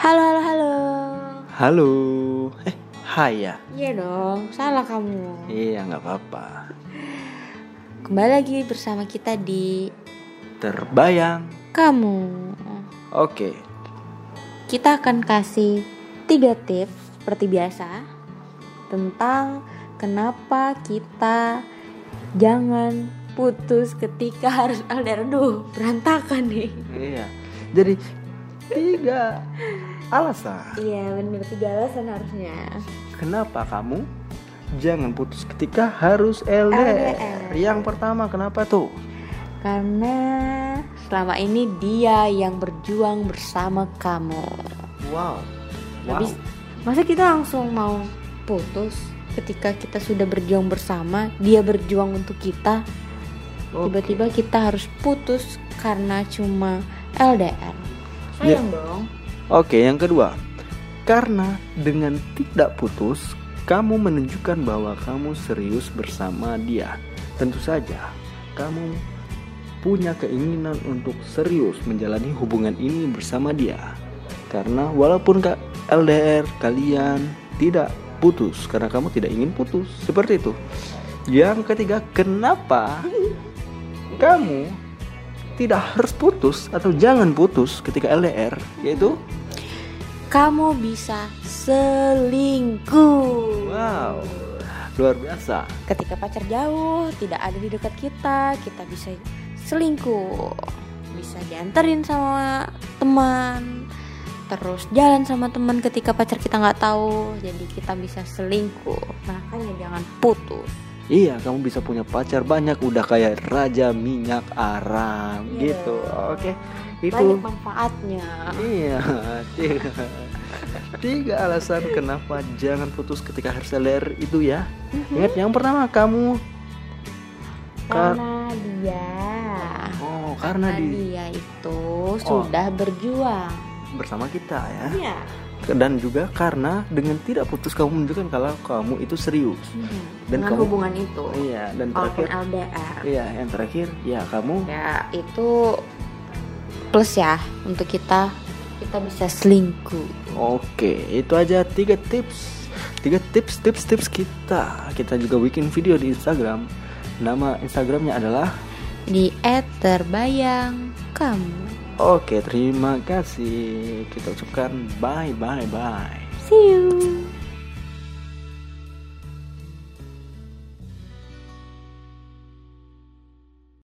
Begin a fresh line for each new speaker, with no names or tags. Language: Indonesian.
Halo, halo, halo.
Halo. Eh, hai ya.
Iya dong, salah kamu.
Iya, nggak apa-apa.
Kembali lagi bersama kita di
Terbayang.
kamu.
Oke.
Kita akan kasih tiga tips seperti biasa tentang kenapa kita jangan putus ketika harus LDR. Duh, berantakan nih.
Iya. Jadi tiga alasan
Iya, bener tiga alasan harusnya.
kenapa kamu jangan putus ketika harus LDR.
LDR.
Yang pertama kenapa tuh?
Karena selama ini dia yang berjuang bersama kamu.
Wow.
Habis masa kita langsung mau putus ketika kita sudah berjuang bersama, dia berjuang untuk kita. Tiba-tiba kita harus putus karena cuma LDR.
Ya.
Sayang dong.
Oke, yang kedua. Karena dengan tidak putus, kamu menunjukkan bahwa kamu serius bersama dia. Tentu saja, kamu punya keinginan untuk serius menjalani hubungan ini bersama dia. Karena walaupun Kak LDR kalian tidak putus karena kamu tidak ingin putus. Seperti itu. Yang ketiga, kenapa kamu tidak harus putus atau jangan putus ketika LDR yaitu
Kamu bisa selingkuh.
wow luar biasa
Ketika pacar jauh, tidak ada di dekat kita, kita bisa selingkuh. Bisa dianterin sama teman, terus jalan sama teman ketika pacar kita nggak tahu, jadi kita bisa selingkuh. Makanya jangan putus.
Iya kamu bisa punya pacar banyak udah kayak raja minyak aram
Iya.
gitu. Oke itu.
Banyak manfaatnya.
iya tiga, tiga alasan kenapa jangan putus ketika harus LDR itu ya. Ingat yang pertama kamu. Kar-
Karena dia,
oh karena di
dia itu sudah berjuang.
bersama kita ya.
Iya.
Dan juga karena dengan tidak putus kamu menunjukkan kalau kamu itu serius. Dan
Dengan
kamu-
hubungan itu.
iya dan terakhir
LDR.
iya yang terakhir ya kamu
ya itu plus ya untuk kita kita bisa selingkuh.
Oke itu aja tiga tips. Tiga tips tips tips kita. Kita juga bikin video di Instagram. Nama Instagramnya adalah
di terbayang kamu
oke terima kasih. Kita ucapkan bye bye bye.
See you